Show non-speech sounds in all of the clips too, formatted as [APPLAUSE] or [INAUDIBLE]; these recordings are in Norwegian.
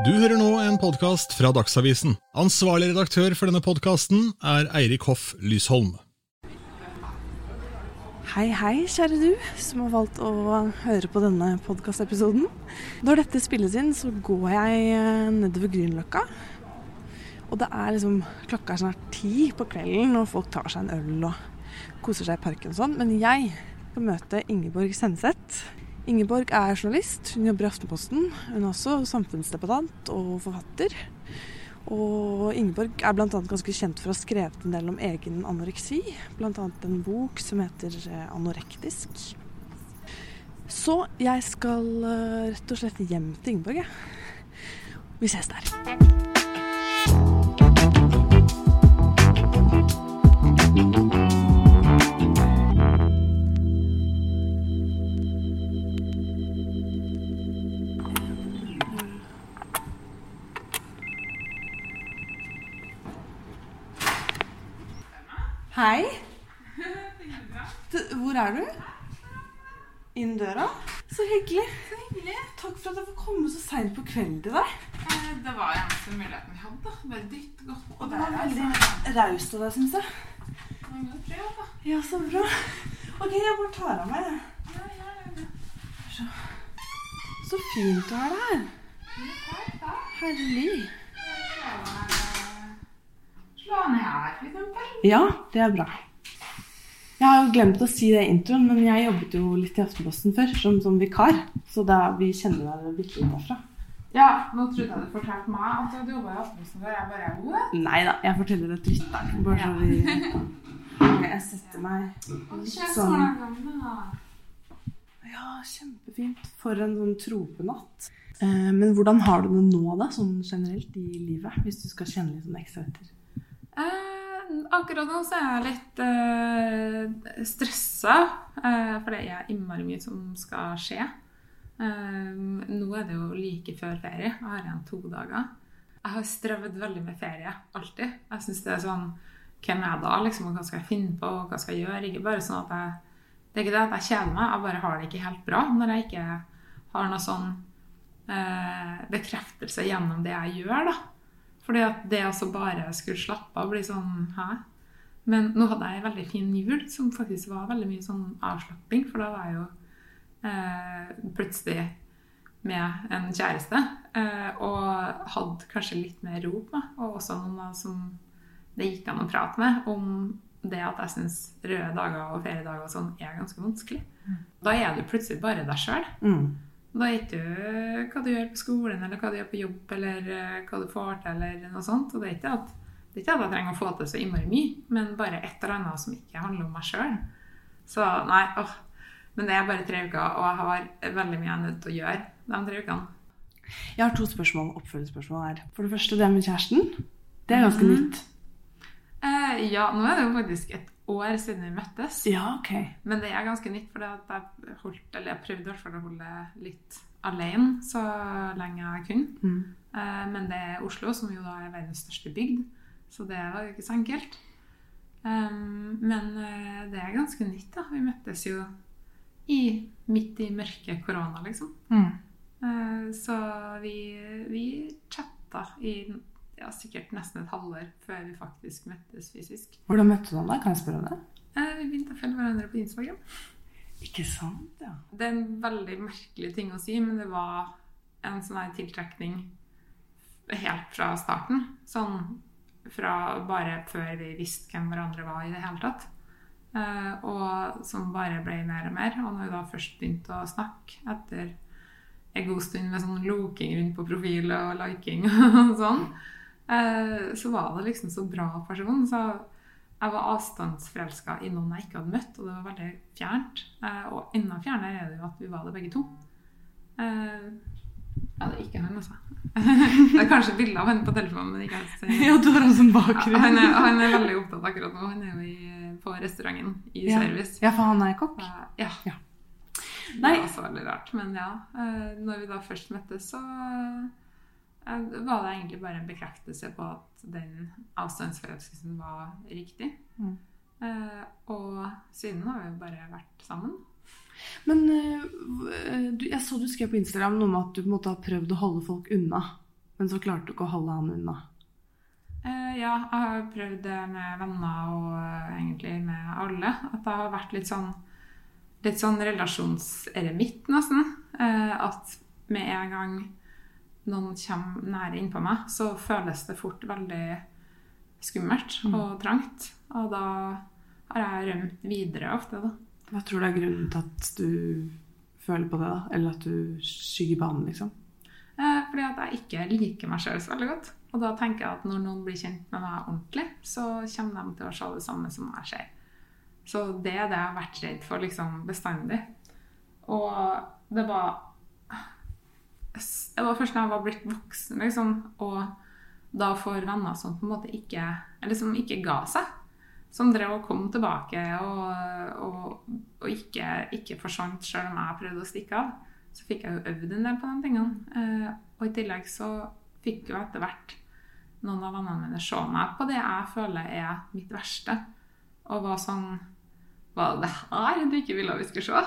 Du hører nå en podkast fra Dagsavisen. Ansvarlig redaktør for denne podkasten er Eirik Hoff Lysholm. Hei, hei, kjære du som har valgt å høre på denne podkastepisoden. Når dette spilles inn, så går jeg eh, nedover Grünerløkka. Og det er liksom klokka er snart ti på kvelden, og folk tar seg en øl og koser seg i parken og sånn. Men jeg skal møte Ingeborg Senseth. Ingeborg er journalist, hun jobber i Aftenposten. Hun er også samfunnsdebattant og forfatter. Og Ingeborg er bl.a. ganske kjent for å ha skrevet en del om egen anoreksi. Bl.a. en bok som heter eh, 'Anorektisk'. Så jeg skal eh, rett og slett hjem til Ingeborg, jeg. Vi ses der. Hei. [LAUGHS] Hvor er du? Inn døra? Så hyggelig. Takk for at jeg får komme så seint på kvelden til deg. Eh, Det var eneste muligheten vi hadde. Bare dytt godt på Og det var altså. veldig raust av deg, syns jeg. Prøve, da. Ja, så bra. OK, jeg bare tar av meg. jeg. Ja, ja, ja, ja. Så fint du ha deg her. Herlig. Slå ned her, for eksempel. Ja, det er bra. Jeg har jo glemt å si det i introen, men jeg jobbet jo litt i Aftenposten før som, som vikar. Så da, vi kjenner hverandre bitte litt derfra. Ja, nå trodde jeg du fortalte meg at du jobba i Aftenposten før. Jeg bare What? Nei da, jeg forteller det til lytteren. Bare så vi Jeg setter meg sånn. Ja, kjempefint. For en sånn tropenatt. Eh, men hvordan har du det nå, da, sånn generelt i livet? Hvis du skal kjenne litt sånn ekstra etter. Eh, akkurat nå så er jeg litt uh, stressa, Uh, for det er innmari mye som skal skje. Uh, nå er det jo like før ferie. Jeg har igjen to dager. Jeg har strevd veldig med ferie, alltid. Jeg synes det er sånn Hvem er jeg da, liksom? Og hva skal jeg finne på? Og hva skal jeg gjøre? Ikke bare sånn at jeg Det er ikke det at jeg kjeder meg, jeg bare har det ikke helt bra når jeg ikke har noe sånn eh, bekreftelse gjennom det jeg gjør, da. Fordi at det også bare skulle slappe av, bli sånn Hæ? Men nå hadde jeg en veldig fin jul som faktisk var veldig mye sånn avslapping. For da var jeg jo eh, plutselig med en kjæreste. Eh, og hadde kanskje litt mer ro på meg. Og også noen som det gikk an å prate med om det at jeg syns røde dager og feriedager og sånn er ganske vanskelig. Da er du plutselig bare deg sjøl. Mm. Vet du hva du gjør på skolen, eller hva du gjør på jobb, eller eh, hva du får til, eller noe sånt. Og det er ikke at, det er ikke at jeg trenger å få til så innmari mye, men bare et eller annet som ikke handler om meg sjøl. Så nei, åh. Men det er bare tre uker, og jeg har veldig mye jeg er nødt til å gjøre de tre ukene. Jeg har to spørsmål, oppfølgingsspørsmål her. For det første, det med kjæresten. Det er ganske Mhm. nytt. Eh, ja, nå er det jo faktisk et år siden vi møttes. Ja, ok. Men det er ganske nytt, for jeg holdt, jeg prøvde i hvert fall å holde litt alene så lenge jeg kunne. Mm. Eh, Men det er Oslo, som jo da er verdens største bygd, så det var jo ikke så enkelt. Um, Men eh, det er ganske nytt, da. Vi møttes jo i, midt i mørke korona, liksom. Mm. Eh, Så vi, vi chatta i ja, sikkert nesten et halvår før vi faktisk møttes fysisk. Hvordan møtte du han da? Kan jeg spørre om det? Eh, Vi begynte å følge hverandre på Instagram. Ikke sant, ja. Det er en veldig merkelig ting å si, men det var en sånn tiltrekning helt fra starten. Sånn fra bare før vi visste hvem hverandre var i det hele tatt. Eh, og som bare ble mer og mer. Og når vi da først begynte å snakke etter en god stund med sånn loking rundt på profil og liking [LAUGHS] og sånn, så var det liksom så bra person. Så jeg var avstandsforelska i noen jeg ikke hadde møtt, og det var veldig fjernt. Eh, og enda fjernere er det jo at vi var det begge to. Eh, ja, det er ikke han, altså. [LAUGHS] det er kanskje bilde av han på telefonen, men ikke eh, [LAUGHS] Ja, du har han som bakgrunn. ja, han, er, han er veldig opptatt akkurat nå. Han er jo i, på restauranten i Ja. service. Ja, for han er kokk. Ja. ja. Nei. Det var også veldig rart. Men ja, eh, når vi da først møttes, så eh, var det egentlig bare en bekreftelse på at den avstandsforelskelsen var riktig. Mm. Uh, og siden har vi jo bare vært sammen. Men uh, du, jeg så du skrev på Instagram noe om at du på en måte har prøvd å holde folk unna. Men så klarte du ikke å holde han unna. Uh, ja, jeg har prøvd det med venner og egentlig med alle. At jeg har vært litt sånn litt sånn relasjonseremitt, nesten. At med en gang noen kommer nære innpå meg, så føles det fort veldig skummelt Mm. og trangt. Og da har jeg rømt videre ofte, da. Hva tror du er grunnen til at du føler på det, da? Eller at du skygger banen, liksom? Eh, fordi at jeg ikke liker meg sjøl så veldig godt. Og da tenker jeg at når noen blir kjent med meg ordentlig, så kommer de til å se det samme som jeg ser. Så det er det jeg har vært redd for liksom bestandig. Og det var Det var først da jeg var blitt voksen, liksom, og da får venner som på en måte ikke Eller som ikke ga seg. Som drev og kom tilbake og, og, og ikke, ikke forsvant sjøl om jeg prøvde å stikke av. Så fikk jeg jo øvd en del på de tingene. Eh, og i tillegg så fikk jo etter hvert noen av vennene mine se meg på det jeg føler er mitt verste. Og var sånn Var det her du ikke ville vi skulle se?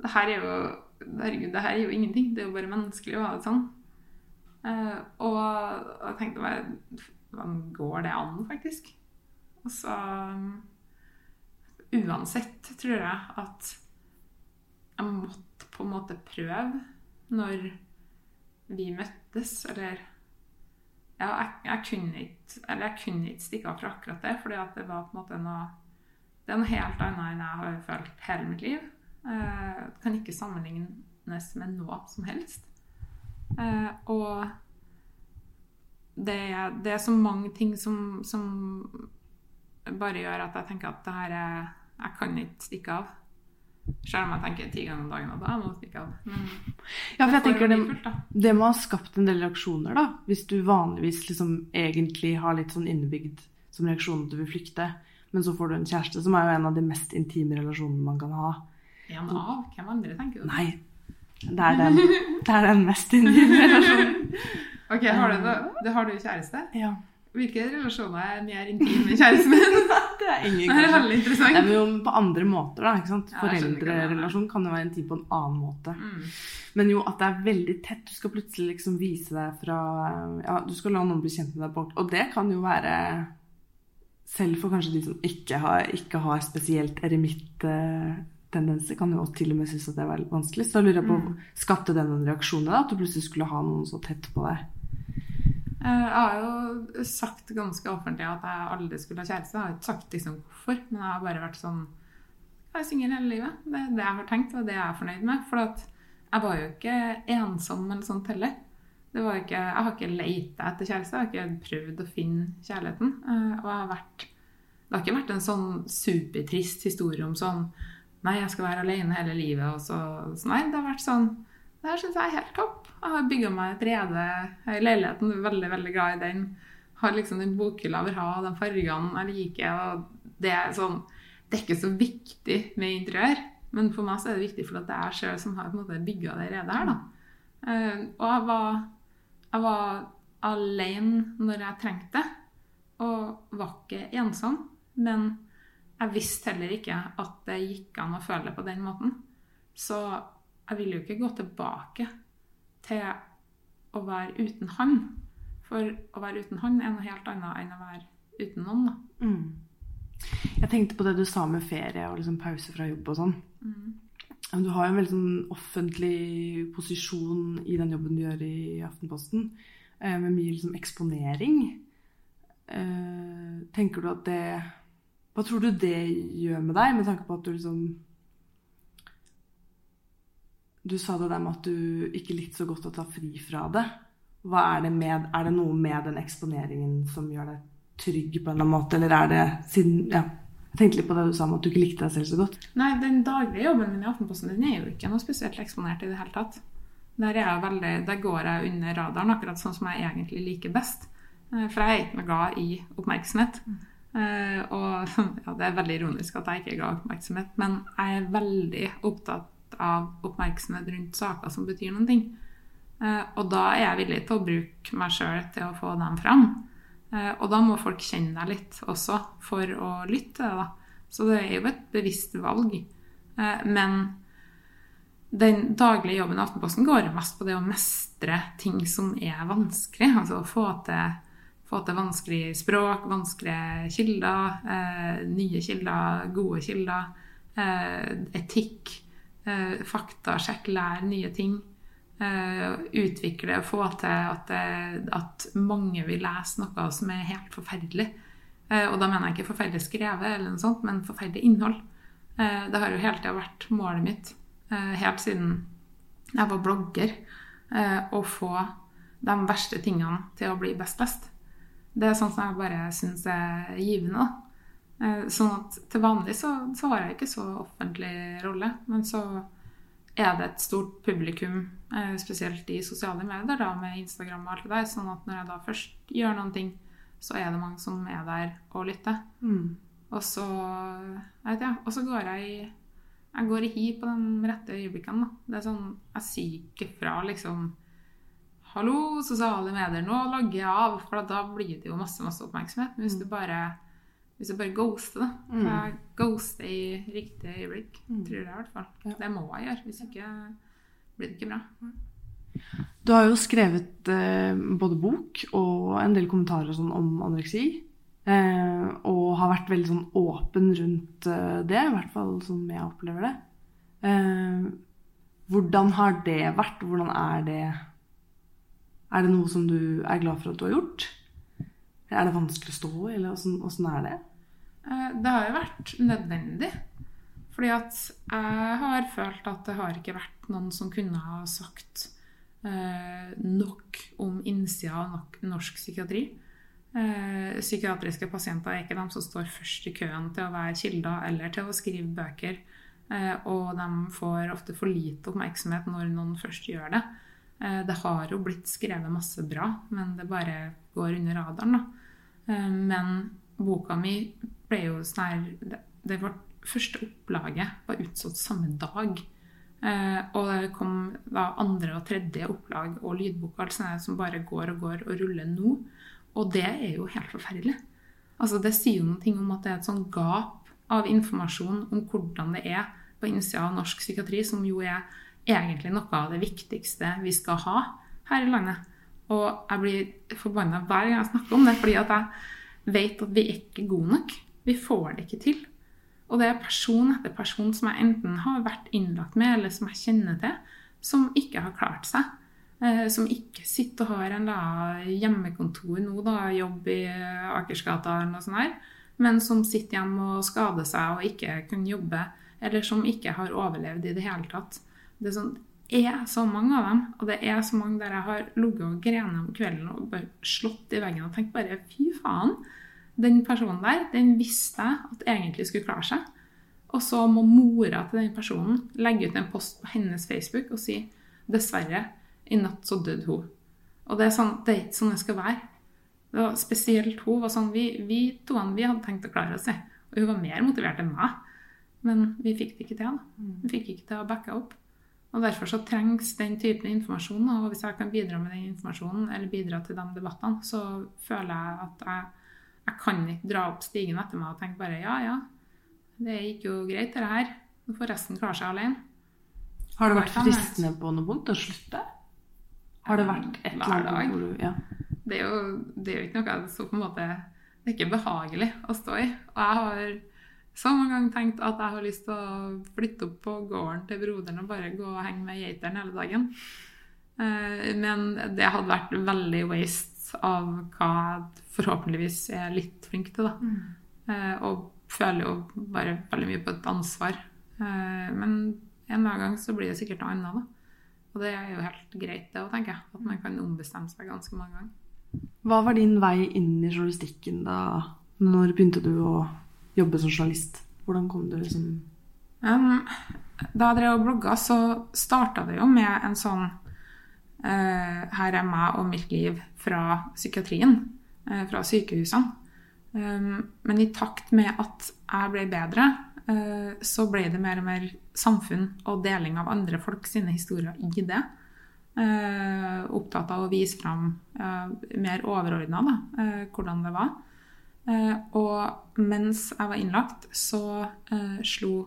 Det her er jo Herregud, det her er jo ingenting. Det er jo bare menneskelig å ha det sånn. Uh, og jeg tenkte bare Hvordan går det an, faktisk? Og så Uansett tror jeg at jeg måtte på en måte prøve når vi møttes, eller ja, jeg, jeg, kunne ikke, stikke av fra akkurat det, fordi det var på en måte noe Det er noe helt annet enn jeg har følt hele mitt liv. Eh, kan ikke sammenlignes med noe som helst. Eh, og det, er- det er så mange ting som, som bare gjør at jeg tenker at det her er Jeg kan ikke stikke av. Selv om jeg tenker ti ganger om dagen at jeg må stikke av. Men Ja, for jeg tenker det, det må ha skapt en del reaksjoner, da. Hvis du vanligvis liksom egentlig har litt sånn innebygd som reaksjon at du vil flykte, men så får du en kjæreste, som er jo en av de mest intime relasjonene man kan ha. En av? Hvem andre tenker du? Nei, det er den, [LAUGHS] det er den mest intime relasjonen. Ok, har du, det, det har du kjæreste? Ja. Hvilke relasjoner er mer intime med kjæresten min? [LAUGHS] Det er ingen Det er veldig interessant. Det er jo på andre måter, da. ikke sant? Ja. Foreldrerelasjon kan jo være intim på en annen måte. Mm. Men jo at det er veldig tett. Du skal plutselig liksom vise deg fra Ja, du skal la noen bli kjent med deg bort. Og det kan jo være Selv for kanskje de som ikke har, ikke har spesielt eremitt-tendenser, kan jo til og med synes at det er veldig vanskelig. Så da lurer jeg på, Mm. skapte det noen reaksjoner, da? At du plutselig skulle ha noen så tett på deg? Eh, Jeg har jo sagt ganske offentlig at jeg aldri skulle ha kjæreste. Jeg har ikke sagt liksom hvorfor, men jeg har bare vært sånn Jeg er singel hele livet. Det er det jeg har tenkt, og det jeg er fornøyd med. For at jeg var jo ikke ensom eller sånt heller. Det var ikke, jeg har ikke leita etter kjæreste. Jeg har ikke prøvd å finne kjærligheten. Eh, Og jeg har vært Det har ikke vært en sånn supertrist historie om sånn Nei, jeg skal være alene hele livet, og så, så Nei, det har vært sånn det her syns jeg er helt topp. Jeg har bygga meg et rede i leiligheten. er Veldig veldig glad i den. Har liksom den bokhylla jeg vil ha, de fargene jeg liker. og Det er sånn, det er ikke så viktig med interiør, men for meg så er det viktig for at det er jeg sjøl som har bygga det redet her. da. Eh, og jeg var, jeg var alene når jeg trengte det, og var ikke ensom. Men jeg visste heller ikke at det gikk an å føle det på den måten. Så jeg vil jo ikke gå tilbake til å være uten han. For å være uten han er noe helt annet enn å være uten noen. da. Mm. Jeg tenkte på det du sa med ferie og liksom pause fra jobb og sånn. Mm. Du har jo en veldig sånn offentlig posisjon i den jobben du gjør i Aftenposten, eh, med mye liksom eksponering. Eh, Tenker du at det Hva tror du det gjør med deg, med tanke på at du liksom Du sa det der med at du ikke likte så godt å ta fri fra det. Er, det med, er det noe med den eksponeringen som gjør deg trygg på en eller annen måte, eller er det siden ja, Jeg tenkte litt på det du sa om at du ikke likte deg selv så godt. Nei, den daglige jobben min i Aftenposten den er jo ikke noe spesielt eksponert i det hele tatt. Der, er jeg veldig, der går jeg under radaren, akkurat sånn som jeg egentlig liker best. Eh, For jeg er ikke noe glad i oppmerksomhet. Eh, Og [LAUGHS] ja, det er veldig ironisk at jeg ikke i oppmerksomhet, men jeg er veldig opptatt av oppmerksomhet rundt saker som betyr noen ting. Uh, Og da er jeg villig til å bruke meg sjøl til å få dem fram. Uh, Og da må folk kjenne deg litt også for å lytte til det. Så det er jo et bevisst valg. Men den daglige jobben i Aftenposten går mest på det å mestre ting som er vanskelig. Altså å få til, få til vanskelig språk, vanskelige kilder, eh, nye kilder, gode kilder, eh, etikk, eh, faktasjekk, lære nye ting. Eh, utvikle og få til at, at mange vil lese noe som er helt forferdelig. Eh, og da mener jeg ikke forferdelig skrevet, eller noe sånt, men forferdelig innhold. Eh, det har jo hele tida vært målet mitt Eh, helt siden jeg var blogger, eh, å få de verste tingene til å bli best lest. Det er sånn som jeg bare syns er givende. Eh, sånn at til vanlig så, så, har jeg ikke så offentlig rolle, men så er det et stort publikum, spesielt i sosiale medier, da, med Instagram og alt det der. Sånn at når jeg da først gjør noen ting, så er det mange som er der og lytter. Mm. Og så, jeg vet, ja, og så går jeg i jeg går i hi på de rette øyeblikkene. Da. Det er sånn, Jeg sier ikke fra liksom Hallo, sosiale medier, nå logger jeg av. For da blir det jo masse masse oppmerksomhet. Men hvis du mm. bare hvis du bare ghoster, da. Mm. Ghoste i riktig øyeblikk. Mm. Tror jeg i hvert fall. Ja. Det må jeg gjøre. Hvis ikke blir det ikke bra. Du har jo skrevet eh, både bok og en del kommentarer sånn om anoreksi. Eh, og har vært veldig sånn åpen rundt eh, det, i hvert fall sånn jeg opplever det. Eh, hvordan har det vært? Hvordan er det Er det noe som du er glad for at du har gjort? Er det vanskelig å stå i, eller åssen, åssen er det? Det har jo vært nødvendig. Fordi at jeg har følt at det har ikke vært noen som kunne ha sagt eh, nok om innsida av norsk psykiatri. Eh, psykiatriske pasienter er ikke de som står først i køen til å være kilder eller til å skrive bøker. Eh, og de får ofte for lite oppmerksomhet når noen først gjør det. Eh, det har jo blitt skrevet masse bra, men det bare går under radaren. Da. Eh, men boka mi ble jo sånn her det, var Første opplaget var utsolgt samme dag. Eh, og det kom da andre og tredje opplag og lydbok altså, som bare går og går og ruller nå. Og det er jo helt forferdelig. Altså, det sier jo noe om at det er et sånn gap av informasjon om hvordan det er på innsida av norsk psykiatri, som jo er egentlig noe av det viktigste vi skal ha her i landet. Og jeg blir forbanna hver gang jeg snakker om det, fordi at jeg vet at vi er ikke gode nok. Vi får det ikke til. Og det er person etter person som jeg enten har vært innlagt med, eller som jeg kjenner til, som ikke har klart seg. Eh, som ikke sitter og har en hjemmekontor nå, da, jobb i Akersgata eller noe sånt her, men som sitter hjemme og skader seg og ikke kan jobbe, eller som ikke har overlevd i det hele tatt. Det er, sånn, er så mange av dem, og det er så mange der jeg har ligget og grenet om kvelden og bare slått i veggen og tenkt bare fy faen. Den personen der, den visste jeg at egentlig skulle klare seg. Og så må mora til den personen legge ut en post på hennes Facebook og si dessverre, i natt så døde hun. Og det er, sånn, det er ikke sånn det skal være. Det var spesielt hun var sånn, Vi, vi to vi hadde tenkt å klare oss, og hun var mer motivert enn meg. Men vi fikk det ikke til. da. Vi fikk ikke til å backe opp. Og Derfor så trengs den typen informasjon. Og hvis jeg kan bidra med den informasjonen, eller bidra til de debattene, så føler jeg at jeg, jeg kan ikke dra opp stigen etter meg og tenke bare ja, ja, det gikk jo greit, dette her. Nå får resten klare seg alene. Har det vært fristende på noe vondt å slutte? Har det vært et eller annet hvor du ja. det, er jo, det er jo ikke noe så på en måte Det er ikke behagelig å stå i. Og jeg har så mange ganger tenkt at jeg har lyst til å flytte opp på gården til broderen og bare gå og henge med geitene hele dagen. Eh, men det hadde vært veldig waste av hva jeg forhåpentligvis er litt flink til. da. Mm. Eh, og føler jo bare veldig mye på et ansvar. Eh, men en gang så blir det sikkert noe annet. da. Og det er jo helt greit, det òg, tenker jeg. At man kan ombestemme seg ganske mange ganger. Hva var din vei inn i journalistikken da? Når begynte du å jobbe som journalist? Hvordan kom du liksom um, Da jeg drev og blogga, så starta det jo med en sånn uh, Her er meg og mitt liv fra psykiatrien. Uh, fra sykehusene. Um, men i takt med at jeg ble bedre, uh, så ble det mer og mer samfunn og deling av andre folk sine historier i det. Uh, opptatt av å vise fram uh, mer overordna hvordan det var. Eh, og mens jeg var innlagt, så eh, slo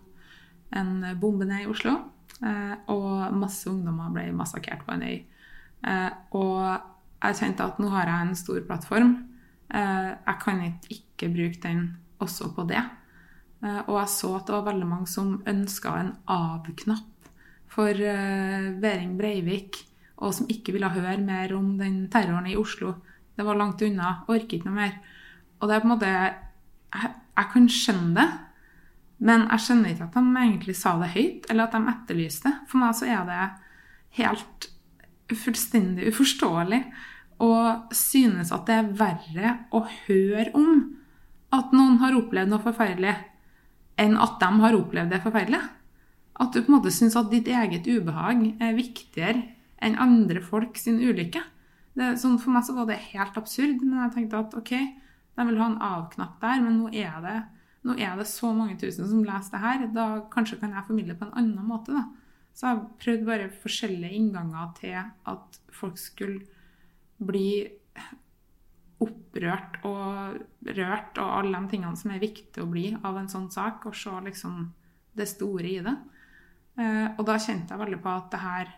en bombe ned i Oslo. Eh, og masse ungdommer ble massakrert på en øy. Og jeg kjente at nå har jeg en stor plattform. Jeg kan ikke bruke den også på det. Og jeg så at det var veldig mange som ønska en av-knapp for eh, Behring Breivik, og som ikke ville høre mer om den terroren i Oslo. Det var langt unna. Orker ikke noe mer. Og det er på en måte Jeg, jeg kan skjønne det. Men jeg skjønner ikke at de egentlig sa det høyt, eller at de etterlyste. For meg så er det helt fullstendig uforståelig å synes at det er verre å høre om at noen har opplevd noe forferdelig, enn at de har opplevd det forferdelige. At du på en måte syns at ditt eget ubehag er viktigere enn andre folk sin ulykke. Det, sånn for meg så var det helt absurd, men jeg tenkte at OK, de vil ha en av-knapp der, men nå er, det, nå er det så mange tusen som leser det her. Da kanskje kan jeg formidle på en annen måte, da. Så jeg prøvde bare forskjellige innganger til at folk skulle bli opprørt og rørt og alle de tingene som er viktig å bli av en sånn sak, og se liksom det store i det. Eh, og da kjente jeg veldig på at det her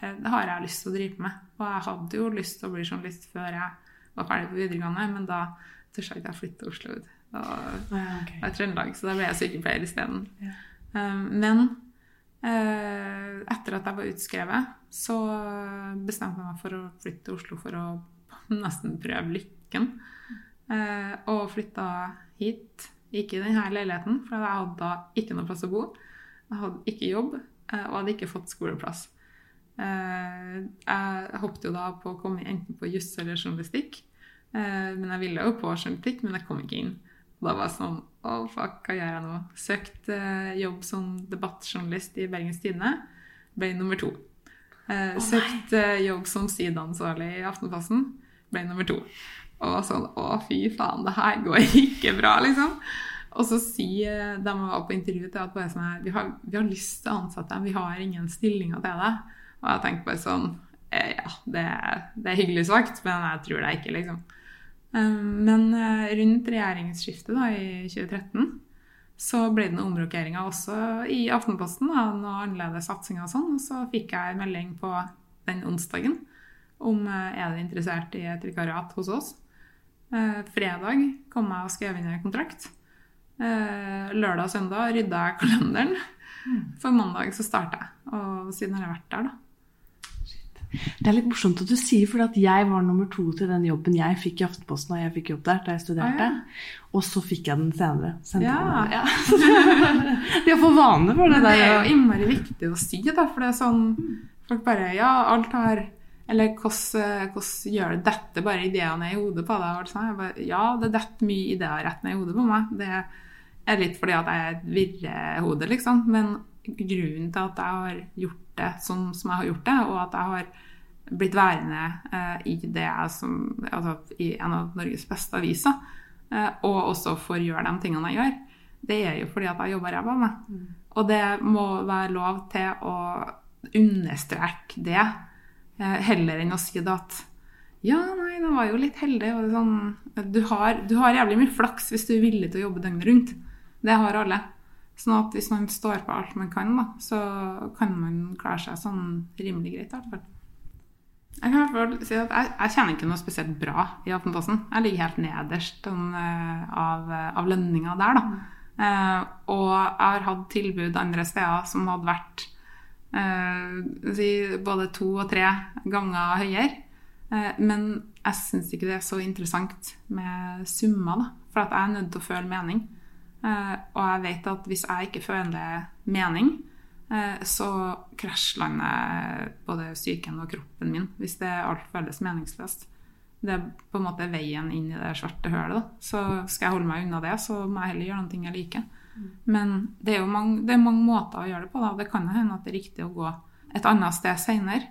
eh, det har jeg lyst til å drive med. Og jeg hadde jo lyst til å bli journalist før jeg var ferdig på videregående, men da jeg ikke jeg flytte til Oslo. Da var jeg Trøndelag, så da ble jeg sykepleier isteden. Ja. Um, men eh, etter at jeg var utskrevet, så bestemte jeg meg for å flytte til Oslo for å [LAUGHS] nesten prøve lykken. Eh, og flytta hit. Ikke i denne leiligheten, for jeg hadde da ikke noe plass å bo. Jeg hadde ikke jobb, eh, og hadde ikke fått skoleplass. Jeg hoppet jo da på å komme enten på juss eller journalistikk. Eh, men jeg ville jo på journalistikk, men jeg kom ikke inn. Og da var jeg sånn Oh, fuck, hva gjør jeg nå? Søkt eh, jobb som debattjournalist i Bergens Tidende. Ble nummer to. Oh, søkt jobb som sideansvarlig i Aftenposten. Ble nummer to. Og var sånn Å, fy faen, det her går [LAUGHS] ikke bra, liksom. Og så sier de jeg var på intervju til at bare sånn her, vi har, vi har lyst til å ansette deg, vi har ingen stillinger til deg. Og jeg tenkte bare sånn Ja, det, det er hyggelig sagt, men jeg tror det ikke, liksom. Men eh, rundt regjeringsskiftet da, i 2013 så ble det noen omrokeringer også i Aftenposten. Da, noe annerledes satsinger og sånn. Og så fikk jeg en melding på den onsdagen om eh, er du interessert i et vikariat hos oss. Eh, fredag kom jeg og skrev inn en kontrakt. Lørdag og søndag rydda jeg kalenderen. For mandag så starta jeg. Og siden har jeg vært der, da. Det er litt morsomt at du sier, for at jeg var nummer to til den jobben jeg fikk i Aftenposten da jeg fikk jobb der da jeg studerte. Ah, Og så fikk jeg den senere. Ja. ja. De har fått vane for det Men det er jo innmari viktig å si, da, for det er sånn Folk bare Ja, alt har Eller hvordan, gjør det dette bare ideene i hodet på deg? og. Bare, ja, det detter mye ideer rett ned i hodet på meg. Det er litt fordi at jeg er et virrehode, liksom. Men grunnen til at jeg har gjort det sånn som jeg har gjort det, og at jeg har blitt værende eh, i det jeg som Altså i en av Norges beste aviser, eh, og også får gjøre de tingene jeg gjør, det er jo fordi at jeg jobber ræva av meg. Og det må være lov til å understreke det, eh, heller enn å si det at ja, nei, det var jo litt heldig. Sånn, du, har, du har jævlig mye flaks hvis du er villig til å jobbe døgnet rundt. Det har alle. Sånn at hvis man står på alt man kan, da, så kan man klare seg sånn rimelig greit. Jeg kan i hvert fall si at jeg, jeg kjenner ikke noe spesielt bra i Aftenposten. Jeg ligger helt nederst sånn, eh, av, av lønninga der, da. Eh, og jeg har hatt tilbud andre steder som hadde vært eh, si, både to og tre ganger høyere. Eh, men jeg syns ikke det er så interessant med summer, da. For jeg er nødt til å føle mening. Eh, og jeg vet at hvis jeg ikke føler mening, eh, så krasjlander både psyken og kroppen min hvis det alt føles meningsløst. Det er på en måte veien inn i det svarte hølet. Da. Så skal jeg holde meg unna det, så må jeg heller gjøre noe jeg liker. Men det er jo mange, det er mange måter å gjøre det på. Da. Det kan hende at det er riktig å gå et annet sted seinere.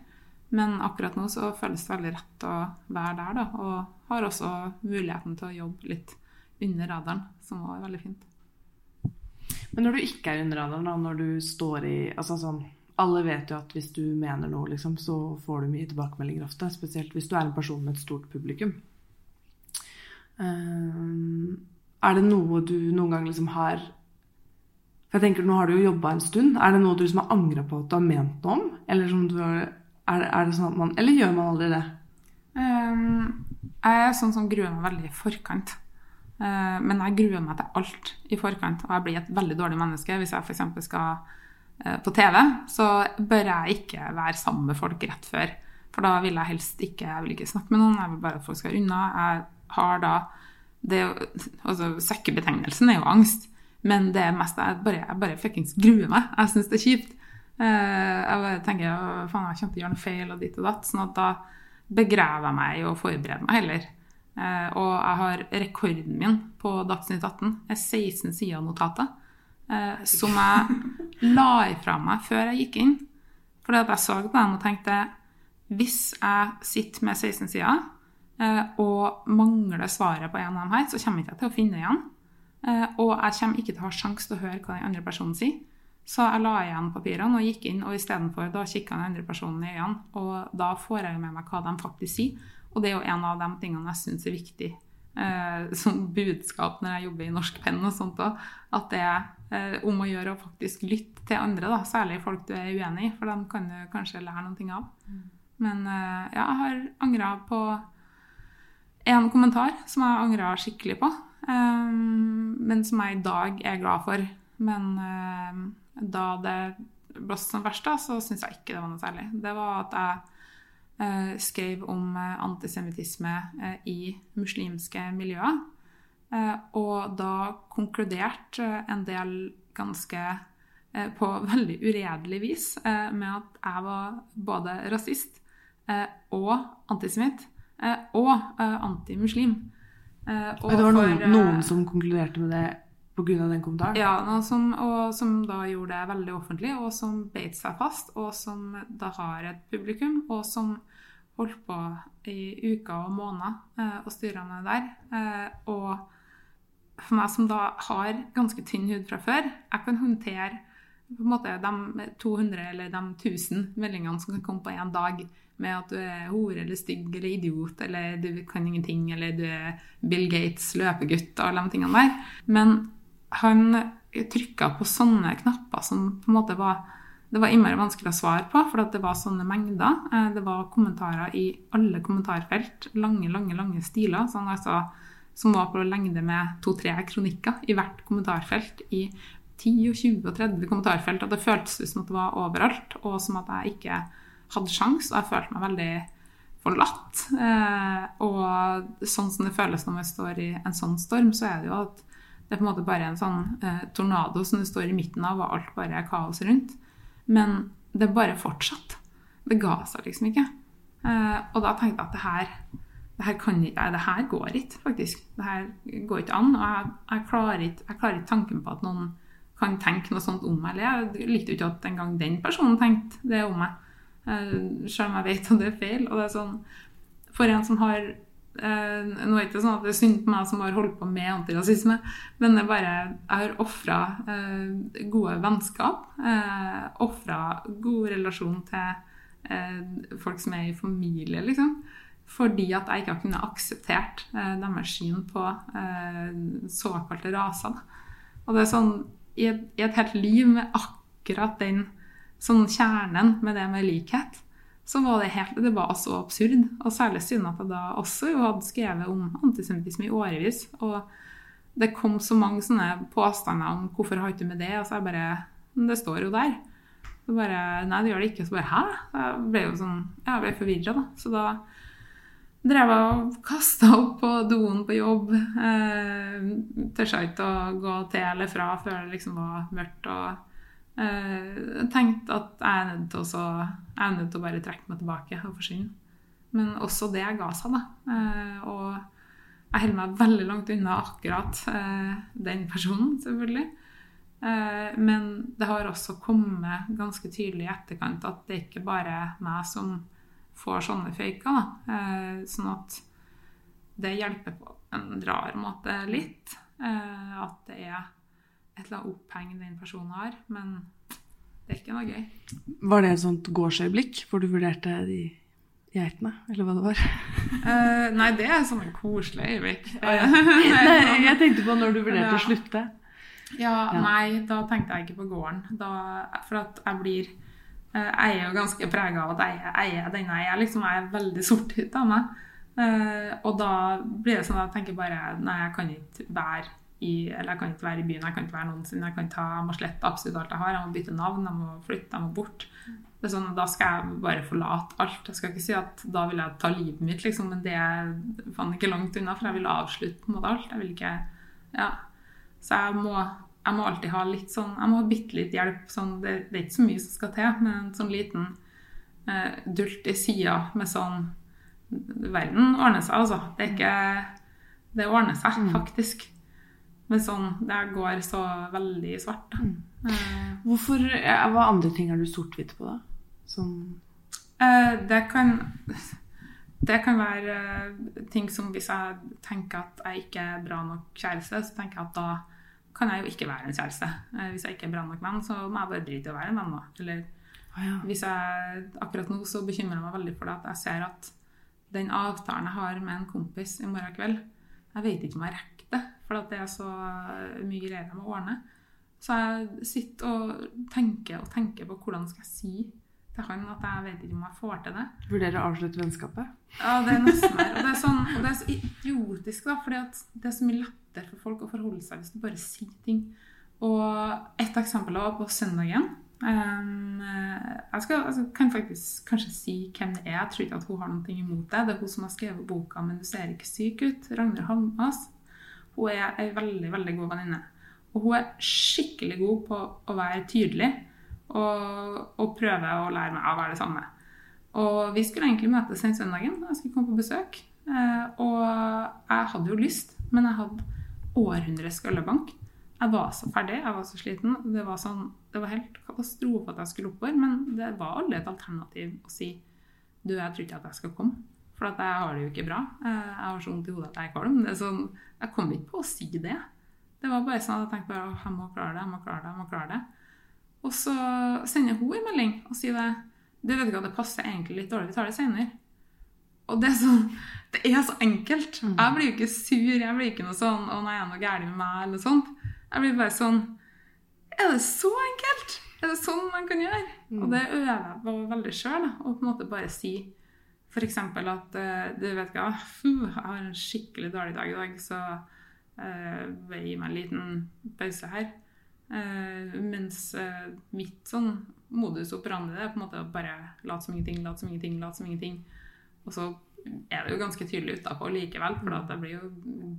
Men akkurat nå så føles det veldig rett å være der, da. Og har også muligheten til å jobbe litt under radaren, som er veldig fint. Men når du ikke er under radaren, da, når du står i altså sånn, Alle vet jo at hvis du mener noe, liksom, så får du mye tilbakemeldinger ofte. Spesielt hvis du er en person med et stort publikum. Ehm, er det noe du noen gang liksom har For jeg tenker, Nå har du jo jobba en stund. Er det noe du liksom har angra på at du har ment noe om? Eller, du har, er, er det sånn man, eller gjør man aldri det? Um, jeg er sånn som gruer meg veldig i forkant. Uh, men jeg gruer meg til alt i forkant. Og jeg blir et veldig dårlig menneske hvis jeg f.eks. skal uh, på TV. Så bør jeg ikke være sammen med folk rett før. For da vil jeg helst ikke jeg vil ikke snakke med noen. Jeg vil bare at folk skal unna. Jeg har da det, altså, Søkkebetegnelsen er jo angst. Men det er mest jeg bare, jeg bare fuckings gruer meg. Jeg syns det er kjipt. Uh, jeg bare tenker faen, jeg kommer til å gjøre noe feil og ditt og datt. sånn at da begraver jeg meg i å forberede meg heller. Eh, og jeg har rekorden min på Dagsnytt 18 er 16 sider notatet. Eh, som jeg la ifra meg før jeg gikk inn. For jeg så på dem og tenkte hvis jeg sitter med 16 sider eh, og mangler svaret på en av dem her, så kommer jeg ikke til å finne igjen. Og jeg kommer ikke til å ha sjanse til å høre hva den andre personen sier. Så jeg la igjen papirene og gikk inn, og istedenfor da kikka den andre personen i øynene. Og da får jeg med meg hva de faktisk sier. Og det er jo en av de tingene jeg syns er viktig eh, som budskap når jeg jobber i Norsk Penn og sånt òg. At det er eh, om å gjøre å faktisk lytte til andre, da. Særlig folk du er uenig i, for dem kan du kanskje lære noe av. Men eh, ja, jeg har angra på en kommentar som jeg angra skikkelig på. Eh, men som jeg i dag er glad for. Men eh, da det blåste som verst, da, så syns jeg ikke det var noe særlig. Det var at jeg skrev om eh, antisemittisme eh, i muslimske miljøer. Eh, og da konkluderte eh, en del ganske eh, på [LAUGHS] veldig uredelig vis med at jeg var både rasist og antisemitt og antimuslim. Og det var noen, noen som konkluderte med det Pga. den kommentaren? Ja, som, og som da gjorde det veldig offentlig, og som beit seg fast, og som da har et publikum, og som holdt på i uker og måneder og styra med der. Eh, og for meg som da har ganske tynn hud fra før, jeg kan håndtere på en måte de 200 eller de 1000 meldingene som kan komme på én dag med at du er hore eller stygg eller idiot eller du kan ingenting eller du er Bill Gates løpegutt og alle de tingene der. Men han trykka på sånne knapper som på en måte var det var innmari vanskelig å svare på, for det var sånne mengder. Eh, det var kommentarer i alle kommentarfelt. Lange, lange lange stiler sånn altså, som var på lengde med to-tre kronikker i hvert kommentarfelt. I 10, 20 og 30 kommentarfelt. At det føltes som at det var overalt, og som at jeg ikke hadde sjans, og jeg følte meg veldig forlatt. Eh, og sånn som det føles når man står i en sånn storm, så er det jo at det er på en måte bare en sånn eh, tornado som du står i midten av, og alt bare er kaos rundt. Men det bare fortsatt. Det ga seg liksom ikke. Eh, og da tenkte jeg at det her, det her kan ikke Det her går ikke, faktisk. Det her går ikke an. Og jeg, jeg, klarer ikke, jeg klarer ikke tanken på at noen kan tenke noe sånt om meg. Eller jeg likte jo ikke at engang den personen tenkte det om meg. Eh, selv om jeg vet at det er feil. Og det er sånn For en som har Eh, nå er det ikke sånn at det er synd på meg som har holdt på med antirasisme, men det er bare, jeg har ofra eh, gode vennskap. Eh, ofra god relasjon til eh, folk som er i familie, liksom. Fordi at jeg ikke har kunnet akseptert eh, deres syn på såkalte raser. Og det er sånn i et, i et helt liv med akkurat den sånn kjernen med det med likhet så var det, helt, det var så absurd. Og særlig siden at jeg da også hadde skrevet om antisemittisme i årevis. Og det kom så mange sånne påstander om 'hvorfor har du med det?' Og så jeg bare Det står jo der. Så bare Nei, det gjør det ikke. Så bare Hæ? Jeg ble jo sånn Jeg ble forvirra, da. Så da drev jeg og kasta opp på doen på jobb. Eh, Tørsa ikke å gå til eller fra før det liksom var mørkt. og Uh, tenkte at jeg er nødt til å, er nødt til å bare trekke meg tilbake og forsvinne. Men også det ga seg, da. Uh, og jeg holder meg veldig langt unna akkurat uh, den personen, selvfølgelig. men det har også kommet ganske tydelig i etterkant at det ikke bare er meg som får sånne faker. sånn at det hjelper på en rar måte litt. at det er et eller annet oppheng den personen har. Men det er ikke noe gøy. Var det et sånt gårdsøyeblikk hvor du vurderte de geitene, eller hva det var? Uh, [LAUGHS] nei, det er en koselig øyeblikk. [LAUGHS] Nei, jeg tenkte på når du vurderte ja. å slutte. Ja, Ja. nei, da tenkte jeg ikke på gården. Da, for at jeg blir eh, Jeg er jo ganske prega av at jeg, jeg er den jeg er. Liksom, jeg er veldig sort ut av meg. Eh, og da blir det sånn at jeg tenker bare Nei, jeg kan ikke være i Eller jeg kan ikke være i byen, jeg kan ikke være noensinne. Jeg, kan ta, jeg må slette absolutt alt jeg har. Jeg må bytte navn, jeg må flytte, jeg må bort. Det er sånn, Da skal jeg bare forlate alt. Jeg skal ikke si at da vil jeg ta livet mitt, liksom, men det er faen ikke langt unna, for jeg vil avslutte på en måte alt. Jeg vil ikke Ja. Så jeg må, jeg må alltid ha litt sånn Jeg må ha bitte litt hjelp. Sånn, det, det er ikke så mye som skal til, men en sånn liten eh, dult i sida med sånn Verden ordner seg, altså. Det er ikke Det ordner seg, faktisk. Men sånn Det går så veldig svart, da. Eh, Hvorfor, Hva andre ting er du sort-hvitt på, da? Som Eh, det kan Det kan være eh, ting som hvis jeg tenker at jeg ikke er bra nok kjæreste, så tenker jeg at da kan jeg jo ikke være en kjæreste. Hvis jeg ikke er bra nok venn, så må jeg bare drite i å være en venn. da. Eller ja. hvis jeg akkurat nå så bekymrer jeg meg veldig for det at jeg ser at den avtalen jeg har med en kompis i morgen kveld, jeg vet ikke om jeg rekker det, for at det er så mye greier jeg må ordne. Så jeg sitter og tenker og tenker på hvordan skal jeg si til han at jeg vet ikke om jeg får til det. Vurderer å avslutte vennskapet? Ja, det er nesten der. Og det er, sånn, og det er så idiotisk, da, fordi at det er så mye lettere for folk å forholde seg hvis du bare sier ting. Og et eksempel var på søndagen. Um, jeg, skal, jeg kan faktisk kanskje si hvem det er. Jeg tror ikke at hun har noe imot det. Det er hun som har skrevet boka 'Men du ser ikke syk ut'. Ragnhild Halmas. Hun er ei veldig, veldig god venninne. Og hun er skikkelig god på å være tydelig og, og prøve å lære meg å være det samme. Og vi skulle egentlig møtes den søndagen. Jeg skulle komme på besøk. Eh, og jeg hadde jo lyst, men jeg hadde århundres skøllebank. Jeg var så ferdig, jeg var så sliten. Det var, sånn, det var helt katastrofe at jeg skulle oppover, men det var aldri et alternativ å si du, jeg tror ikke at jeg skal komme. For at jeg har det jo ikke bra. Eh, Jeg har så vondt i hodet at jeg er kvalm. Det er sånn, jeg kom ikke på å si det. Det var bare sånn at jeg tenkte bare, jeg må klare det, jeg må klare det, jeg må klare det. Og så sender hun en melding og sier det. Du vet ikke at det passer egentlig litt dårlig, vi tar det senere. Og det er sånn, det er så enkelt. Jeg blir jo ikke sur, jeg blir ikke noe sånn 'Å nei, er det noe galt med meg?' eller sånt. Jeg blir bare sånn Er det så enkelt? Er det sånn man kan gjøre? Og det øver jeg på veldig sjøl. Å på en måte bare si f.eks. at eh, du vet hva, jeg har en skikkelig dårlig dag i dag, så uh, gi meg en liten pause her. Uh, mens uh, mitt sånn modus operandi er på en måte å bare late som ingenting, late som ingenting, late som ingenting. Og så er det jo ganske tydelig utapå likevel, for da blir jo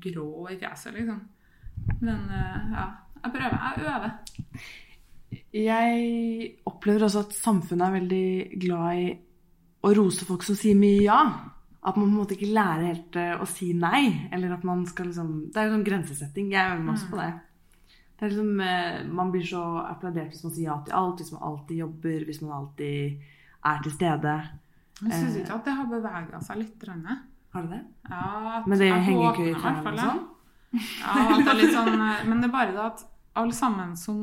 grå i fjeset, liksom. Men uh, ja, jeg prøver. Jeg øver. Jeg opplever også at samfunnet er veldig glad i å rose folk som sier mye ja. At man på en måte ikke lærer helt eh, å si nei. Eller at man skal liksom Det er jo sånn grensesetting. Jeg øver meg også på det. Det er liksom, eh, Man blir så applaudert hvis man sier ja til alt, hvis man alltid jobber, hvis man alltid er til stede. Jeg syns ikke at det har bevega seg litt. Rønne. Har du det? Ja, Men det henger ikke i trærne fall sånn? Ja, at det er litt sånn, eh, men det er bare det at alle sammen som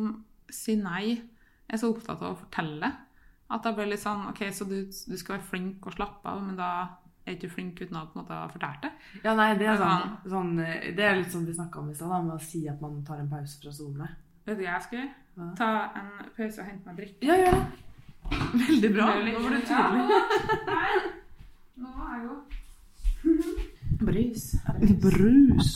sier nei, er så opptatt av å fortelle. At det ble litt sånn OK, så du, du skal være flink og slappe av, men da er du ikke flink uten å på en måte ha fortalt det. Ja, nei, det er, sånn, sånn, det er litt sånn vi snakka om i stad, med å si at man tar en pause fra SoMe. Vet du hva jeg skal gjøre? Hva? Ta en pause og hente meg drikke. Ja, gjør det. Veldig bra. Nå var du tydelig. Ja, [LAUGHS] nei, Nå er jeg god. Brus. Brus.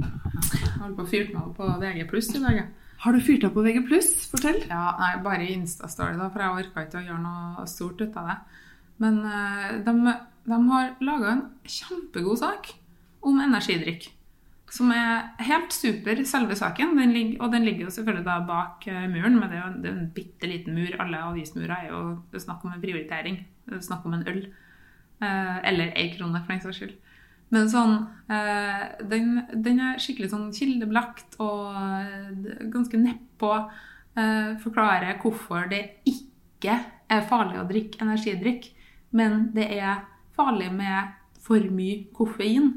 Jeg holder på å fyre meg opp på VG pluss i dag. jeg. Har du fyrt opp på VG+, fortell. Ja, nei, bare i Insta-story, da, for jeg orka ikke å gjøre noe stort ut av det. Men eh, de, de har laga en kjempegod sak om energidrikk. Som er helt super, selve saken. Den ligger, og den ligger jo selvfølgelig da bak eh, muren, men det er jo en, det er en bitte liten mur. Alle avismurer er jo det er snakk om en prioritering. Det er snakk om en øl. Eh, eller ei krone, for den saks skyld. Men sånn eh, den, den er skikkelig sånn kildebelagt og eh, ganske nedpå eh, forklarer hvorfor det ikke er farlig å drikke energidrikk, men det er farlig med for mye koffein.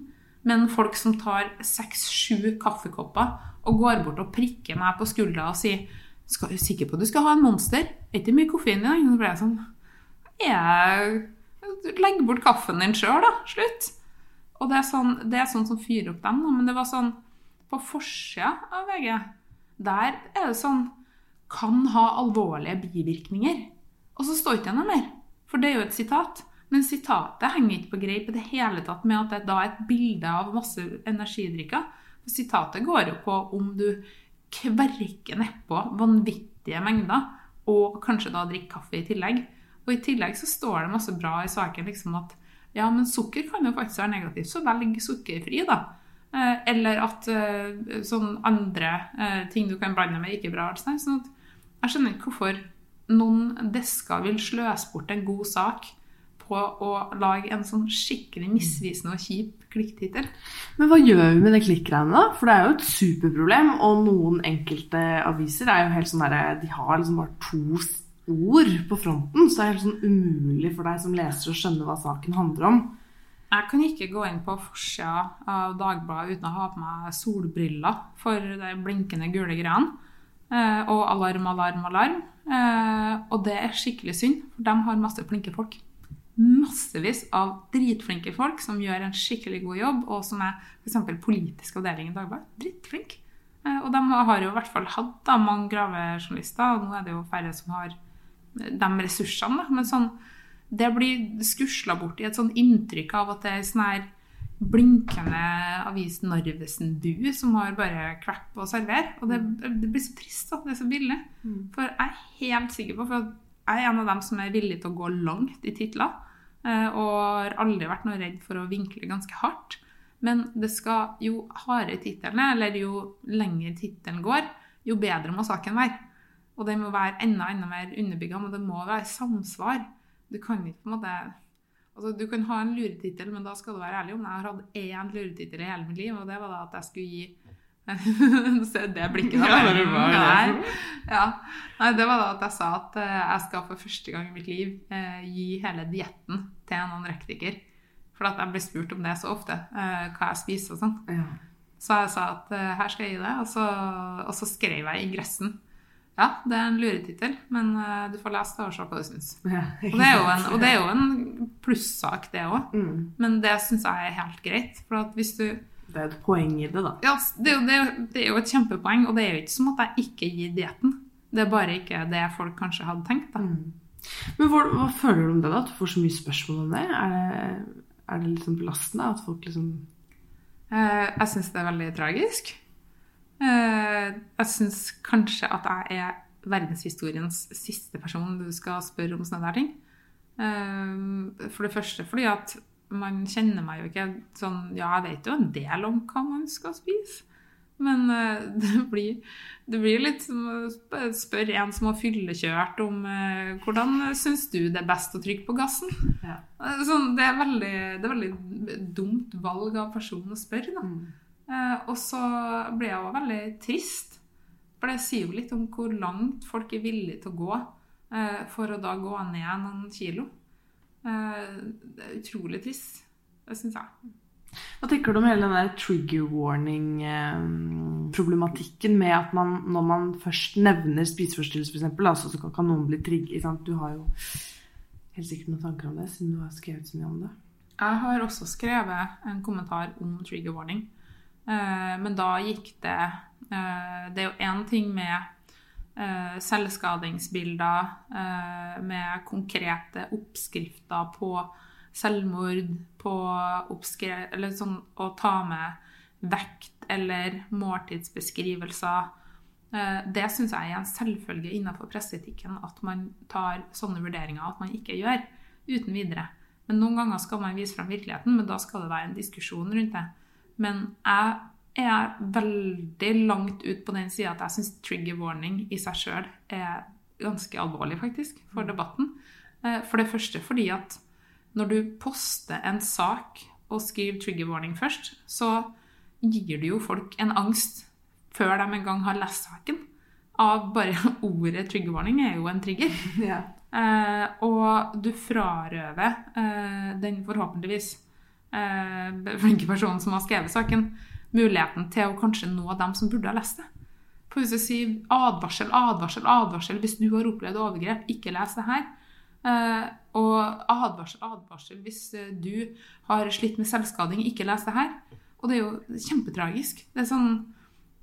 Men folk som tar seks-sju kaffekopper og går bort og prikker meg på skuldra og sier skal, er sikker på at du skal ha en monster? Er ikke mye koffein i dag? Så ble jeg sånn jeg, Legg bort kaffen din sjøl, da. Slutt. Og det er, sånn, det er sånn som fyrer opp dem. Men det var sånn På forsida av VG der er det sånn Kan ha alvorlige bivirkninger. Og så står ikke det noe mer. For det er jo et sitat. Men sitatet henger ikke på greip i det hele tatt med at det da er et bilde av masse energidrikker. For sitatet går jo på om du kverker nedpå vanvittige mengder, og kanskje da drikker kaffe i tillegg. Og i tillegg så står det masse bra i saken liksom at ja, men sukker kan jo faktisk være negativt, så velg sukkerfri, da. Eh, eller at eh, sånn andre eh, ting du kan blande med, ikke er bra. Sånn at jeg skjønner ikke hvorfor noen desker vil sløse bort en god sak på å lage en sånn skikkelig misvisende og kjip klikktittel. Men hva gjør vi med det klikkgreiene, da? For det er jo et superproblem. Og noen enkelte aviser er jo helt sånn derre De har liksom bare to ord på fronten, så det er helt sånn umulig for deg som leser å skjønne hva saken handler om. Jeg kan ikke gå inn på forsida av Dagbladet uten å ha på meg solbriller for de blinkende gule greiene. Eh, og alarm, alarm, alarm. Eh, og det er skikkelig synd, for de har masse flinke folk. Massevis av dritflinke folk som gjør en skikkelig god jobb, og som er f.eks. politisk avdeling i Dagbladet. Drittflink. Eh, og de har jo i hvert fall hatt da, mange gravejournalister, og nå er det jo færre som har de ressursene. Men sånn, det blir skusla bort i et sånn inntrykk av at det er sånn her blinkende avis Narvesen-du som har bare kvepp å servere. Og det, det, blir så trist. at Det er så billig. Mm. For jeg er helt sikker på for jeg er en av dem som er villig til å gå langt i titler. Eh, og har aldri vært noe redd for å vinkle ganske hardt. Men det skal jo hardere titlene, eller jo lenger tittelen går, jo bedre må saken være. Og den må være enda enda mer underbygga, men det må være samsvar. Du kan ikke på en måte altså Du kan ha en luretittel, men da skal du være ærlig om Jeg har hatt én luretittel i hele mitt liv, og det var da at jeg skulle gi [LAUGHS] Se det blikket da. Ja, det, var, ja. Nei, det var da at jeg sa at eh, jeg skal for første gang i mitt liv eh, gi hele dietten til en anorektiker. For at jeg blir spurt om det så ofte, eh, hva jeg spiser og sånn. Ja. Så jeg sa at her skal jeg gi det, og så, og så skrev jeg i ingressen ja, det er en luretittel, men uh, du får lese det og se hva du syns. [LAUGHS] Ja, og, det en, og, det er jo en plussak, det òg. Mm. Men det syns jeg er helt greit. For at hvis du Det er et poeng i det, da. Ja, det er, jo, det, er, det er, jo, et kjempepoeng. Og det er jo ikke som at jeg ikke gir dietten. Det er bare ikke det folk kanskje hadde tenkt. da. Mm. Men hva, hva, føler du om det, da? At du får så mye spørsmål om det? Er det, er det liksom belastende at folk liksom eh, Jeg syns det er veldig tragisk. Eh, jeg syns kanskje at jeg er verdenshistoriens siste person du skal spørre om sånne der ting. Eh, for det første fordi at man kjenner meg jo ikke sånn Ja, jeg vet jo en del om hva man skal spise. Men eh, [LAUGHS] det blir, det blir litt som å spørre en som har fyllekjørt om hvordan syns du det er best å trykke på gassen? Ja. Sånn, det, er veldig, det er veldig dumt valg av person å spørre. da. Eh, og så ble jeg òg veldig trist. For det sier jo litt om hvor langt folk er villige til å gå eh, for å da gå ned noen kilo. Eh, det er utrolig trist. Det syns jeg. Hva tenker du om hele den der trigger warning-problematikken med at man, når man først nevner spiseforstyrrelse, f.eks., altså, så kan noen bli trigget? Du har jo helt sikkert noen tanker om det, siden du har skrevet så mye om det. Jeg har også skrevet en kommentar om trigger warning. Eh, men da gikk det eh, Det er jo én ting med eh, selvskadingsbilder, med konkrete oppskrifter på selvmord, på eller sånn å ta med vekt eller måltidsbeskrivelser. Det syns jeg er en selvfølge innenfor presseetikken at man tar sånne vurderinger at man ikke gjør uten videre. Men noen ganger skal man vise frem virkeligheten, men da skal det være en diskusjon rundt det. Men jeg er veldig langt ut på den sida at jeg syns trigger warning i seg sjøl er ganske alvorlig, faktisk, for mm. debatten. Eh, for det første fordi at når du poster en sak og skriver trigger warning først, så gir du jo folk en angst før de en gang har lest saken. Av bare [LAUGHS] ordet trigger warning er jo en trigger. [LAUGHS] Ja. Eh, og du frarøver eh, den forhåpentligvis eh, flinke personen som har skrevet saken, muligheten til å kanskje nå dem som burde ha lest det. For hvis du sier advarsel, advarsel, advarsel hvis du har opplevd overgrep, ikke les det her. Eh, og advarsel, advarsel hvis eh, du har slitt med selvskading, ikke les det her. Og det er jo kjempetragisk. Det er sånn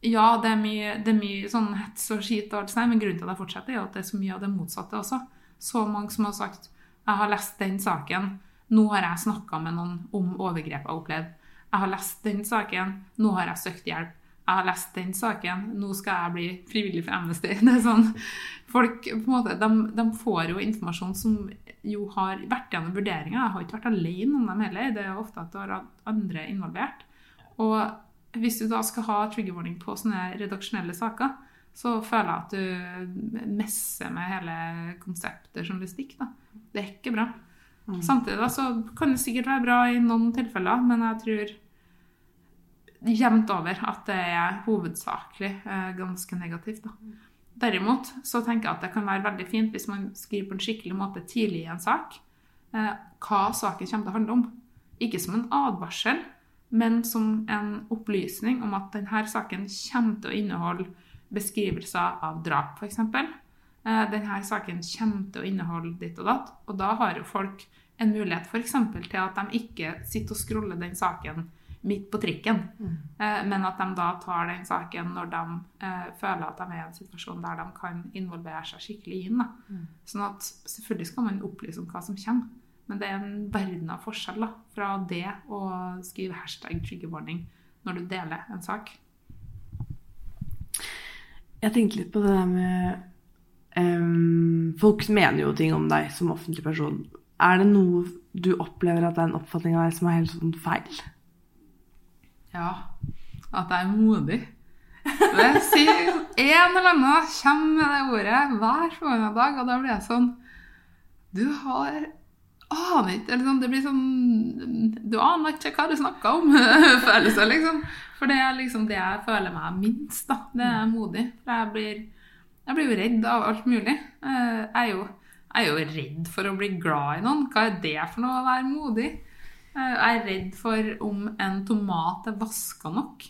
Ja, det er mye, det er mye sånn hets og skit, og alt sånt, men grunnen til at jeg fortsetter, er at det er så mye av det motsatte også. Så mange som har sagt jeg har lest den saken, nå har jeg snakka med noen om overgrep jeg har opplevd. Jeg har lest den saken, nå har jeg søkt hjelp. Jeg har lest den saken, nå skal jeg bli frivillig for Amnesty. [LAUGHS] Det er sånn, folk måte, de, de får jo informasjon som jo har vært gjennom vurderinger. Jeg har ikke vært alene om dem heller. Det er jo ofte at du har hatt andre involvert. Og hvis du da skal ha trigger warning på sånne redaksjonelle saker, så føler jeg at du messer med hele konseptet journalistikk. Da. Det er ikke bra. Mm. Samtidig da, så kan det sikkert være bra i noen tilfeller, men jeg tror jevnt over at det er hovedsakelig eh, ganske negativt. Da. Derimot så tenker jeg at det kan være veldig fint hvis man skriver på en skikkelig måte tidlig i en sak eh, hva saken kommer til å handle om. Ikke som en advarsel, men som en opplysning om at denne saken kommer til å inneholde beskrivelser av drap, f.eks. Eh, denne saken kommer til å inneholde ditt og datt. Og da har jo folk en mulighet f.eks. til at de ikke sitter og scroller den saken midt på trikken, mm. men at de da tar den saken når de eh, føler at de er i en situasjon der de kan involvere seg skikkelig inn. Da. Sånn at selvfølgelig skal man opplyse om hva som kommer, men det er en verden av forskjell da, fra det å skrive hashtag trigger warning når du deler en sak. Jeg tenkte litt på det der med um, Folk mener jo ting om deg som offentlig person. Er det noe du opplever at det er en oppfatning av deg som er helt sånn feil? Ja, at jeg er modig. Det sier en eller annen kommer med det ordet hver sånn dag, og da blir jeg sånn Du har aner ikke eller sånn, Det blir sånn Du aner ikke hva du snakker om, [LAUGHS] følelser, liksom. For det er liksom det jeg føler meg minst, da. Det er modig. For jeg blir, jo redd av alt mulig. Eh, Jeg er jo, er jo redd for å bli glad i noen. Hva er det for noe å være modig? Eh, Jeg er redd for om en tomat er vaska nok.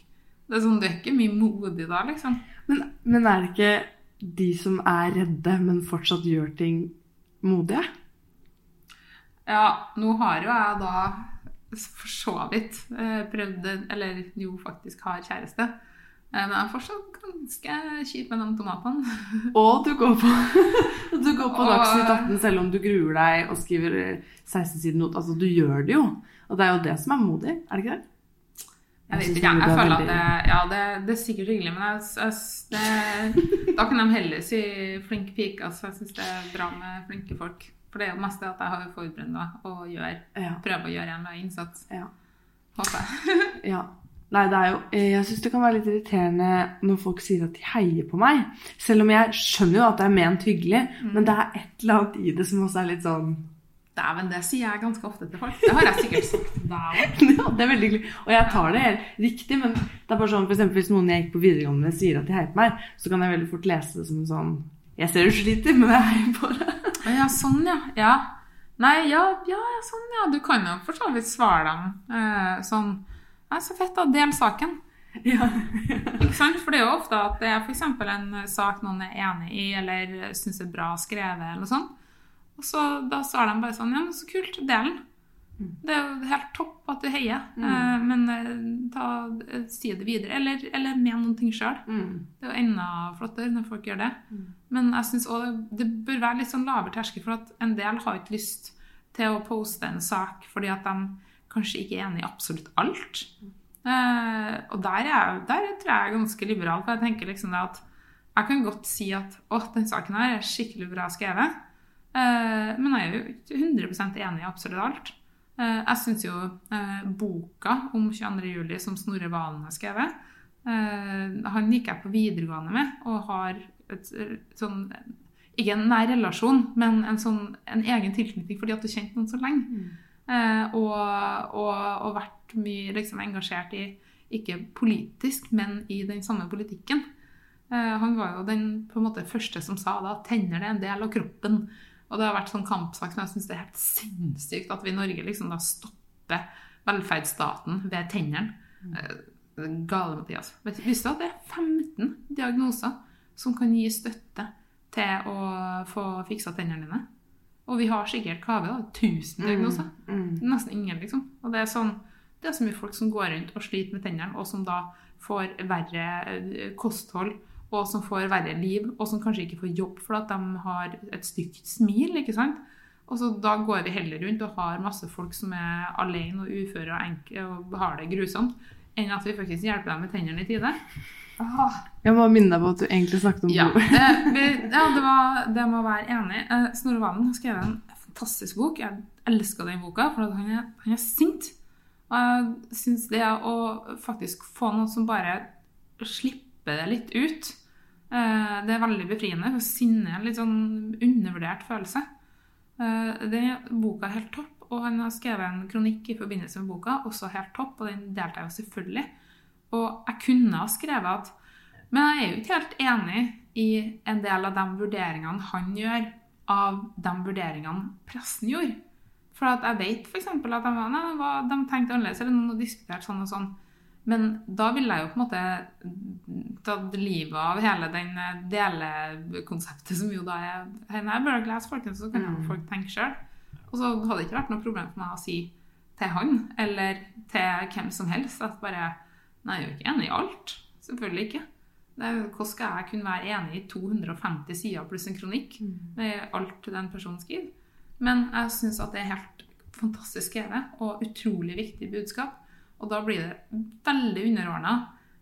Det er sånn, Du er ikke mye modig da, liksom. Men, men er det ikke de som er redde, men fortsatt gjør ting modige? Ja, nå har jo jeg da for så vidt eh, prøvd eller jo faktisk har kjæreste. Eh, Men jeg er fortsatt ganske kjip med de tomatene. [LAUGHS] Og du går på, [LAUGHS] du går på Og- Dagsnytt 18 selv om du gruer deg og skriver 16 sider not. Altså, du gjør det jo. Og det er jo det som er modig, er det ikke det? Jeg vet ikke, jeg, jeg er føler at det, ja, det, det er sikkert hyggelig, men jeg, jeg, det, da kan de heller si flink pike. Altså, jeg syns det er bra med flinke folk. For det er jo det at jeg har forberedt meg og gjør, Ja. prøver å gjøre en innsats. ja. Håper jeg. Ja. [LAUGHS] Nei, det er jo Jeg syns det kan være litt irriterende når folk sier at de heier på meg. Selv om jeg skjønner jo at det er ment hyggelig, men det er et eller annet i det som også er litt sånn Dæven, det sier jeg ganske ofte til folk. Det har jeg sikkert sagt til deg òg. [LAUGHS] Det er veldig hyggelig. Og jeg tar det helt riktig, men det er bare sånn for eksempel, hvis noen jeg gikk på videregående sier at de heier på meg, så kan jeg veldig fort lese det som sånn Jeg ser du sliter, men jeg heier på deg. Ja, sånn, ja. ja. Nei, ja, ja, ja, sånn, ja. Du kan jo for så vidt svare dem eh, sånn Nei, så fett, da. Del saken. Ja. [LAUGHS] Ikke sant? For det er jo ofte at det er f.eks. en sak noen er enig i, eller syns er bra skrevet, eller sånt. Og så da svarer de bare sånn Ja, men så kult. Del den. Det er jo helt topp at du heier, mm. men eh, ta, eh, si det videre. Eller, eller men noen ting sjøl. Mm. Det er jo enda flottere når folk gjør det. Men jeg synes også det, det bør være litt sånn lavere terskel, for at en del har ikke lyst til å poste en sak fordi at de kanskje ikke enig i absolutt alt. Uh, og der er, der tror jeg jeg er ganske liberal, for jeg tenker liksom det at jeg kan godt si at å, den saken her er skikkelig bra skrevet, uh, men jeg er jo ikke 100 enig i absolutt alt. Uh, jeg syns jo boka om 22. juli som Snorre Valen har skrevet, han gikk jeg på videregående med, og har et sånn ikke en nær relasjon, men en, sånn, en egen tilknytning fordi at du kjente noen så lenge. Eh, og, og, og vært mye liksom, engasjert i, ikke politisk, men i den samme politikken. Eh, han var jo den på en måte første som sa da, tenner er en del av kroppen. Og det har vært sånn kampsak som jeg syns er helt sinnssykt at vi i Norge liksom da stopper velferdsstaten ved tennene. Eh, er Gale, Mathias. Visste du at det er 15 diagnoser som kan gi støtte til å få fiksa tennene dine? Og vi har sikkert hva vi har, 1000 diagnoser. Mm. Nesten ingen, liksom. Og det er sånn det er så mye folk som går rundt og sliter med tennene, og som da får verre eh, kosthold, og som får verre liv, og som kanskje ikke får jobb fordi de har et stygt smil. ikke sant? Og så Da går vi heller rundt og har masse folk som er alene og uføre og enke, og har det grusomt, enn at vi faktisk hjelper dem med tennene i tide. Jeg må minne deg på at du egentlig snakket om Ja, blod. det, ja det, var, det må være enig. Eh, Snorre Valen har skrevet en fantastisk bok. Jeg elsker den boka, for han er, han er sint. Og jeg syns det å faktisk få noen som bare slipper det litt ut, eh, det er veldig befriende. For sinne er en litt sånn undervurdert følelse. Eh, Den boka er helt topp, og han har skrevet en kronikk i forbindelse med boka, også helt topp, og den delte jeg jo selvfølgelig. Og jeg kunne ha skrevet at Men jeg er jo ikke helt enig i en del av de vurderingene han gjør, av de vurderingene pressen gjorde. For at jeg vet f.eks. at de, var, de tenkte annerledes, eller noen har diskutert sånn og sånn. Men da ville jeg jo på en måte tatt livet av hele den eh, delekonseptet som jo da er nei, jeg bør lese, folkens, så kan Mm. folk tenke sjøl. Og så hadde det ikke vært noe problem for meg å si til han, eller til hvem som helst, at bare Nei, jeg er jo ikke enig i alt. Selvfølgelig ikke. Er, hvordan skal jeg kunne være enig i 250 sider pluss en kronikk med alt den personen skriver? Men jeg syns at det er helt fantastisk skrevet og utrolig viktig budskap. Og da blir det veldig underordna.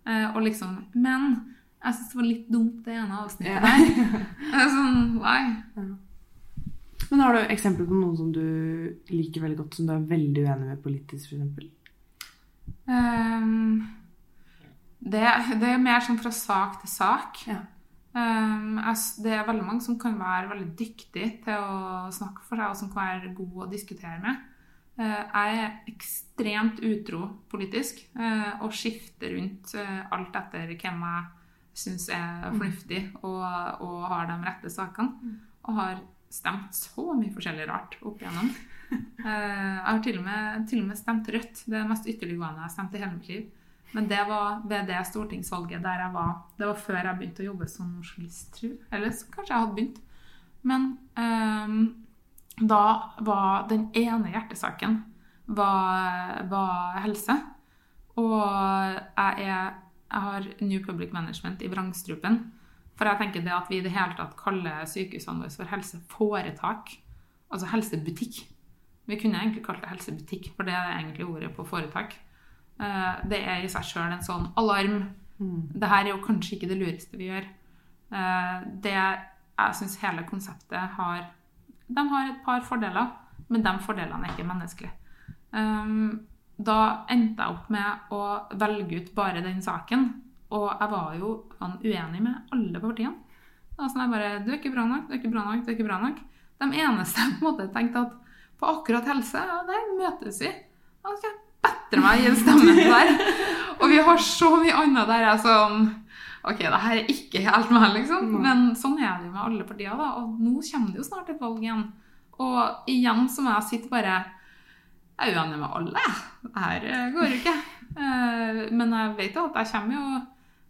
Eh, og liksom Men jeg syns det var litt dumt, det ene avsnittet Ja. der. [LAUGHS] Er sånn, nei. Men har du eksempler på noen som du liker veldig godt, som du er veldig uenig med politisk, f.eks.? Ehm, det, det er mer sånn fra sak til sak. Ja. Um, jeg det er veldig mange som kan være veldig dyktige til å snakke for seg, og som kan være gode å diskutere med. Uh, jeg er ekstremt utro politisk, uh, og skifter rundt uh, alt etter hvem jeg syns er fornuftig og, og har de rette sakene. Og har stemt så mye forskjellig rart opp igjennom. Eh, [LAUGHS] Jeg har til og, med, til og med stemt rødt. Det er det mest ytterliggående jeg har stemt i hele mitt liv. Men det var ved det stortingsvalget der jeg var Det var før jeg begynte å jobbe som journalist, tror jeg. Eller så kanskje jeg hadde begynt. Men um, da var den ene hjertesaken var, var helse. Og jeg, er, jeg har New Public Management i vrangstrupen. For jeg tenker det at vi i det hele tatt kaller sykehusene våre for helseforetak, altså helsebutikk. Vi kunne egentlig kalt det helsebutikk, for det er egentlig ordet på foretak. Eh, Det er i seg sjøl en sånn alarm. Det her er jo kanskje ikke det lureste vi gjør. Eh, Det jeg syns hele konseptet har De har et par fordeler, men de fordelene er ikke menneskelige. Um, da endte jeg opp med å velge ut bare den saken, og jeg var jo sånn uenig med alle partiene. da sånn jeg bare Du er ikke bra nok, du er ikke bra nok, du er ikke bra nok. De eneste jeg på en måte tenkte at på akkurat helse, ja, der møtes vi. Da bedre meg i den stemmen der. Og vi har så mye annet der jeg sånn Ok, det her er ikke helt meg, liksom. Men sånn er det jo med alle partier, da. Og nå kommer det jo snart et valg igjen. Og igjen så må jeg sitte bare Jeg er uenig med alle, jeg. Det her eh, går jo ikke. Eh, Men jeg vet jo at jeg kommer jo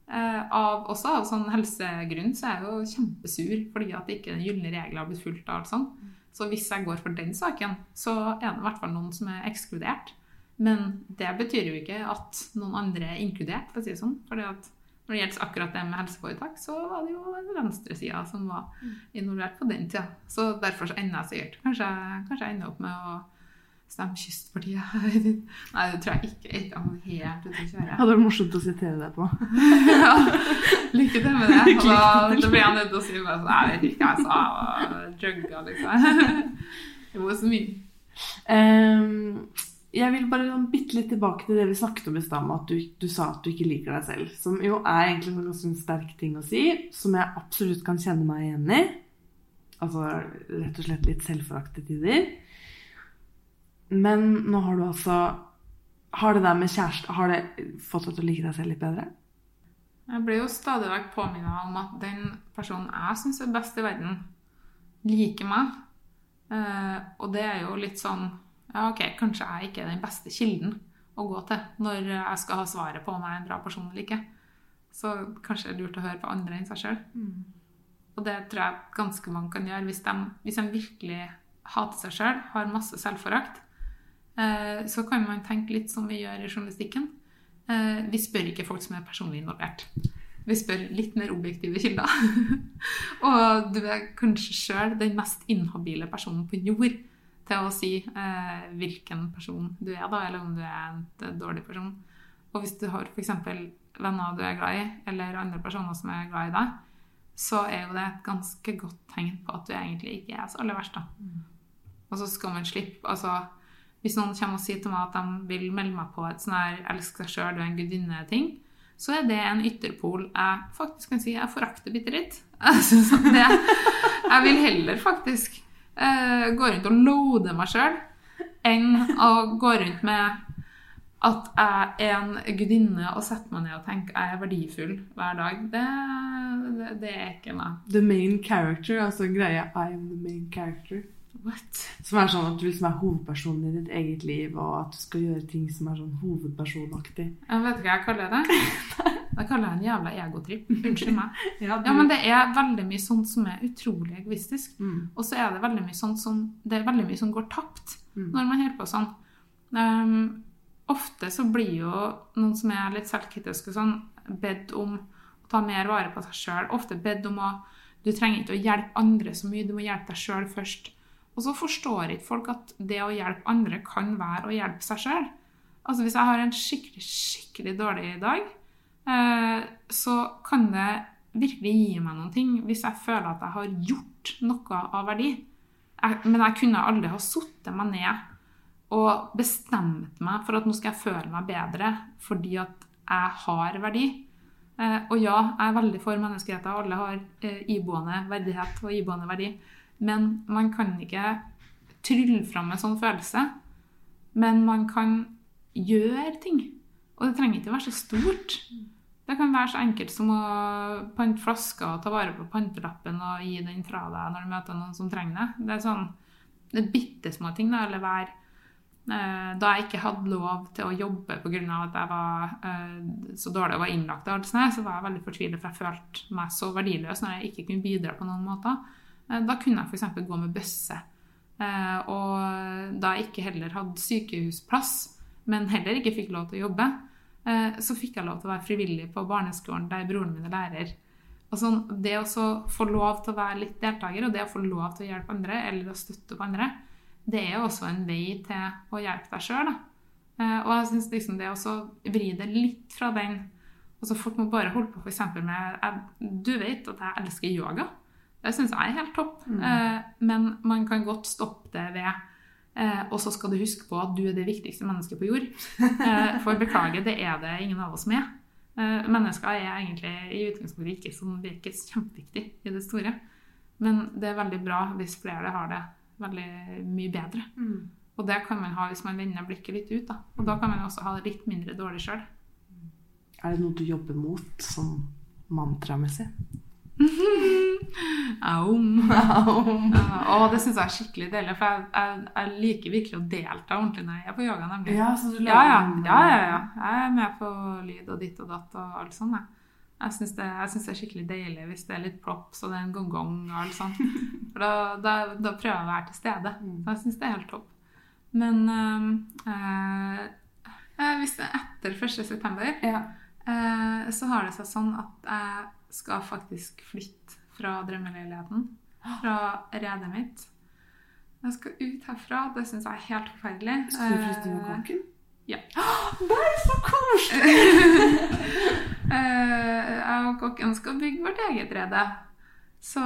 eh, av, Også av sånn helsegrunn så er jeg jo kjempesur fordi at ikke den gylne regelen har blitt fulgt. av alt sånn. Så hvis jeg går for den saken, så er det i hvert fall noen som er ekskludert. Men det betyr jo ikke at noen andre er inkludert, for å si det sånn. Fordi at når det gjelder akkurat det med helseforetak, så var det jo venstresida som var involvert på den tida. Så derfor så ender jeg sikkert Kanskje, kanskje jeg ender opp med å stemme Kystpartiet. [LAUGHS] Nei, det tror jeg ikke. Er helt ute å kjøre. Hadde vært morsomt å sitere deg på. ja. [LAUGHS] Lykke til med det. [LAUGHS] Og da, da blir jeg nødt til å si bare sånn Jeg vet ikke hva jeg sa. Jeg var drugga, liksom. It was me. Ehm, jeg vil bare sånn bitte litt tilbake til det vi snakket om i stad, med at du, du sa at du ikke liker deg selv. Som jo er egentlig en ganske sterk ting å si, som jeg absolutt kan kjenne meg igjen i. Altså rett og slett litt selvforakt til tider. Men nå har du altså Har det der med kjæreste Har det fått deg til å like deg selv litt bedre? Jeg blir jo stadig vekk påminnet om at den personen jeg syns er best i verden, liker meg. Eh, og det er jo litt sånn Ja, OK, kanskje jeg ikke er den beste kilden å gå til når jeg skal ha svaret på om jeg er en bra person eller ikke. Så kanskje det er lurt å høre på andre enn seg sjøl. Og det tror jeg ganske mange kan gjøre hvis de, hvis de virkelig hater seg sjøl, har masse selvforakt. eh, så kan man tenke litt som vi gjør i journalistikken. Eh, vi spør ikke folk som er personlig involvert. Vi spør litt mer objektive kilder. [LAUGHS] og du er kanskje sjøl den mest inhabile personen på jord til å si eh, hvilken person du er, da, eller om du er en dårlig person. Og hvis du har f.eks. venner du er glad i, eller andre personer som er glad i deg, så er jo det et ganske godt tegn på at du egentlig ikke er så aller verst. da. Mm. Og så skal man slippe altså, Hvis noen kommer og sier til meg at de vil melde meg på et sånn her 'elsk deg sjøl, du er en gudinne'-ting, så er det en ytterpol jeg faktisk kan si jeg forakter bitte litt. [LAUGHS] Jeg, jeg vil heller faktisk uh, gå rundt og loade meg sjøl enn å gå rundt med at jeg er en gudinne og setter meg ned og tenker jeg er verdifull hver dag, det, det, det er ikke meg. The main character, altså greia I am the main character. What? Som er sånn at du liksom er hovedpersonen i ditt eget liv, og at du skal gjøre ting som er sånn hovedpersonaktig. Jeg vet ikke hva jeg kaller det. Det kaller jeg en jævla egotripp. Unnskyld meg. [LAUGHS] ja, ja, men det er veldig mye sånt som er utrolig egoistisk. Mm. Og så er det veldig mye sånt som Det er veldig mye som går tapt mm. når man holder på sånn. Um, ofte så blir jo noen som er litt selvkritiske sånn, bedt om å ta mer vare på seg sjøl. Ofte bedt om å Du trenger ikke å hjelpe andre så mye, du må hjelpe deg sjøl først. Og så forstår ikke folk at det å hjelpe andre kan være å hjelpe seg sjøl. Altså hvis jeg har en skikkelig, skikkelig dårlig dag, eh, så kan det virkelig gi meg noen ting hvis jeg føler at jeg har gjort noe av verdi. Men jeg kunne aldri ha satt meg ned og bestemt meg for at nå skal jeg føle meg bedre fordi at jeg har verdi. Eh, og ja, jeg er veldig for menneskeretter. Alle har eh, iboende verdighet og iboende verdi. Men man kan ikke trylle fram en sånn følelse. Men man kan gjøre ting. Og det trenger ikke å være så stort. Det kan være så enkelt som å pante flasker og ta vare på pantelappen og gi den fra deg når du møter noen som trenger det. Det er sånn det er bitte små ting. da, Eller være Eh, da jeg ikke hadde lov til å jobbe pga. at jeg var uh, så dårlig og var innlagt, så var jeg veldig fortvilet, for jeg følte meg så verdiløs når jeg ikke kunne bidra på noen måter. Uh, da kunne jeg f.eks. gå med bøsse. Uh, og da jeg ikke heller hadde sykehusplass, men heller ikke fikk lov til å jobbe, så fikk jeg lov til å være frivillig på barneskolen der broren min er lærer. Sånn, det å få lov til å være litt deltaker, og det å få lov til å hjelpe andre eller å støtte opp andre, det er jo også en vei til å hjelpe deg sjøl. Eh, og jeg syns liksom det å vri det litt fra den altså Folk må bare holde på f.eks. med jeg, Du vet at jeg elsker yoga. Det syns jeg er helt topp. Mm. Eh, men man kan godt stoppe det ved eh, Og så skal du huske på at du er det viktigste mennesket på jord. [LAUGHS] Eh, for beklager, det er det ingen av oss. Eh, mennesker er egentlig i utgangspunktet ikke sånn, vi kjempeviktig i det store. Men det er veldig bra hvis flere har det veldig mye bedre. Mm. Og det kan man ha hvis man vender blikket litt ut. Da. Og da kan man også ha det litt mindre dårlig sjøl. Er det noe du jobber mot sånn mantramessig? Aum. Aum. Ja, det syns jeg er skikkelig deilig, for jeg, jeg, jeg, liker virkelig å delta ordentlig når jeg er på yoga. nemlig. Ja, så du ja, ja, ja, ja, ja. Jeg er med på lyd og ditt og datt og alt sånt. Jeg. Jeg syns det, det, er skikkelig deilig hvis det er litt props og det er en gong-gong. og alt sånt. [LAUGHS] For da, da, da, prøver jeg å være til stede. Mm. Jeg syns det er helt topp. Men øh, øh, hvis det er etter 1.9., ja. øh, så har det seg sånn at jeg skal faktisk flytte fra drømmeleiligheten. Fra redet mitt. Jeg skal ut herfra. Det syns jeg er helt forferdelig. Skal du flytte med kokken? Ja. [GASPS] Det er så koselig! [LAUGHS] Eh, jeg og kokken skal bygge vårt eget rede. Så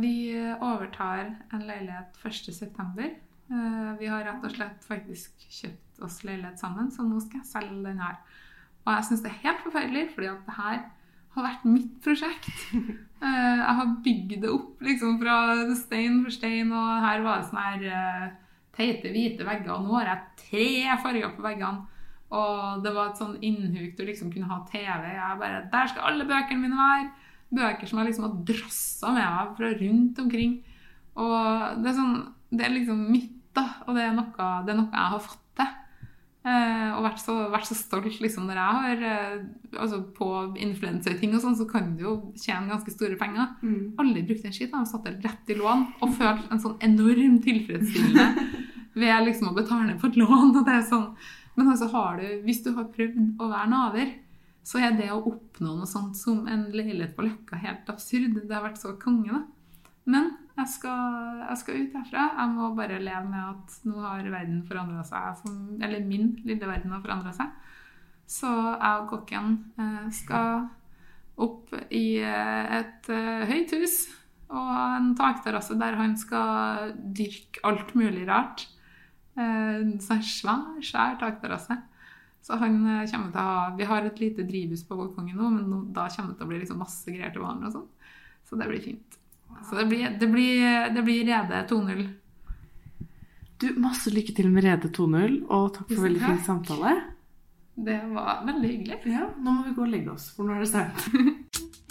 vi overtar en leilighet 1.9. Eh, vi har rett og slett faktisk kjøpt oss leilighet sammen, så nå skal jeg selge den her. Og jeg syns det er helt forferdelig, fordi at det her har vært mitt prosjekt. [LAUGHS] Eh, jeg har bygd det opp liksom fra stein for stein, og her var det sånne her teite, hvite vegger. Og nå har jeg tre farger på veggene. Og det var et sånn innhuk du liksom kunne ha TV. Jeg bare, Der skal alle bøkene mine være! Bøker som jeg liksom har drassa med meg fra rundt omkring. Og det er sånn Det er liksom mitt, da. Og det er noe, det er noe jeg har fått til. Eh, og vært så, vært så, stolt liksom når jeg har eh, altså På influenserting og sånn, så kan du jo tjene ganske store penger. Mm. Aldri brukt en skitt. Jeg satte satt det rett i lån og følt en sånn enorm tilfredsstillelse ved liksom å betale ned på et lån. og det er sånn. Men altså har du, hvis du har prøvd å være naver, så er det å oppnå noe sånt som en leilighet på Løkka helt absurd. Det har vært så konge, da. Men jeg skal, jeg skal ut herfra. Jeg må bare leve med at nå har verden forandra seg. Eller min lille verden har forandra seg. Så jeg og kokken eh, skal opp i eh, et eh, høyt hus og en takterrasse der han skal dyrke alt mulig rart. En svær, svær takterrasse. Så han kommer til å ha Vi har et lite drivhus på balkongen nå, men da kommer det til å bli liksom masse greier til vanlig og sånn. Så det blir fint. Så det blir, det blir, det blir Rede 2.0. Du, masse lykke til med Rede 2.0, og takk for veldig fin samtale. Det var veldig hyggelig. Ja, nå må vi gå og legge oss, for nå er det seint. [LAUGHS]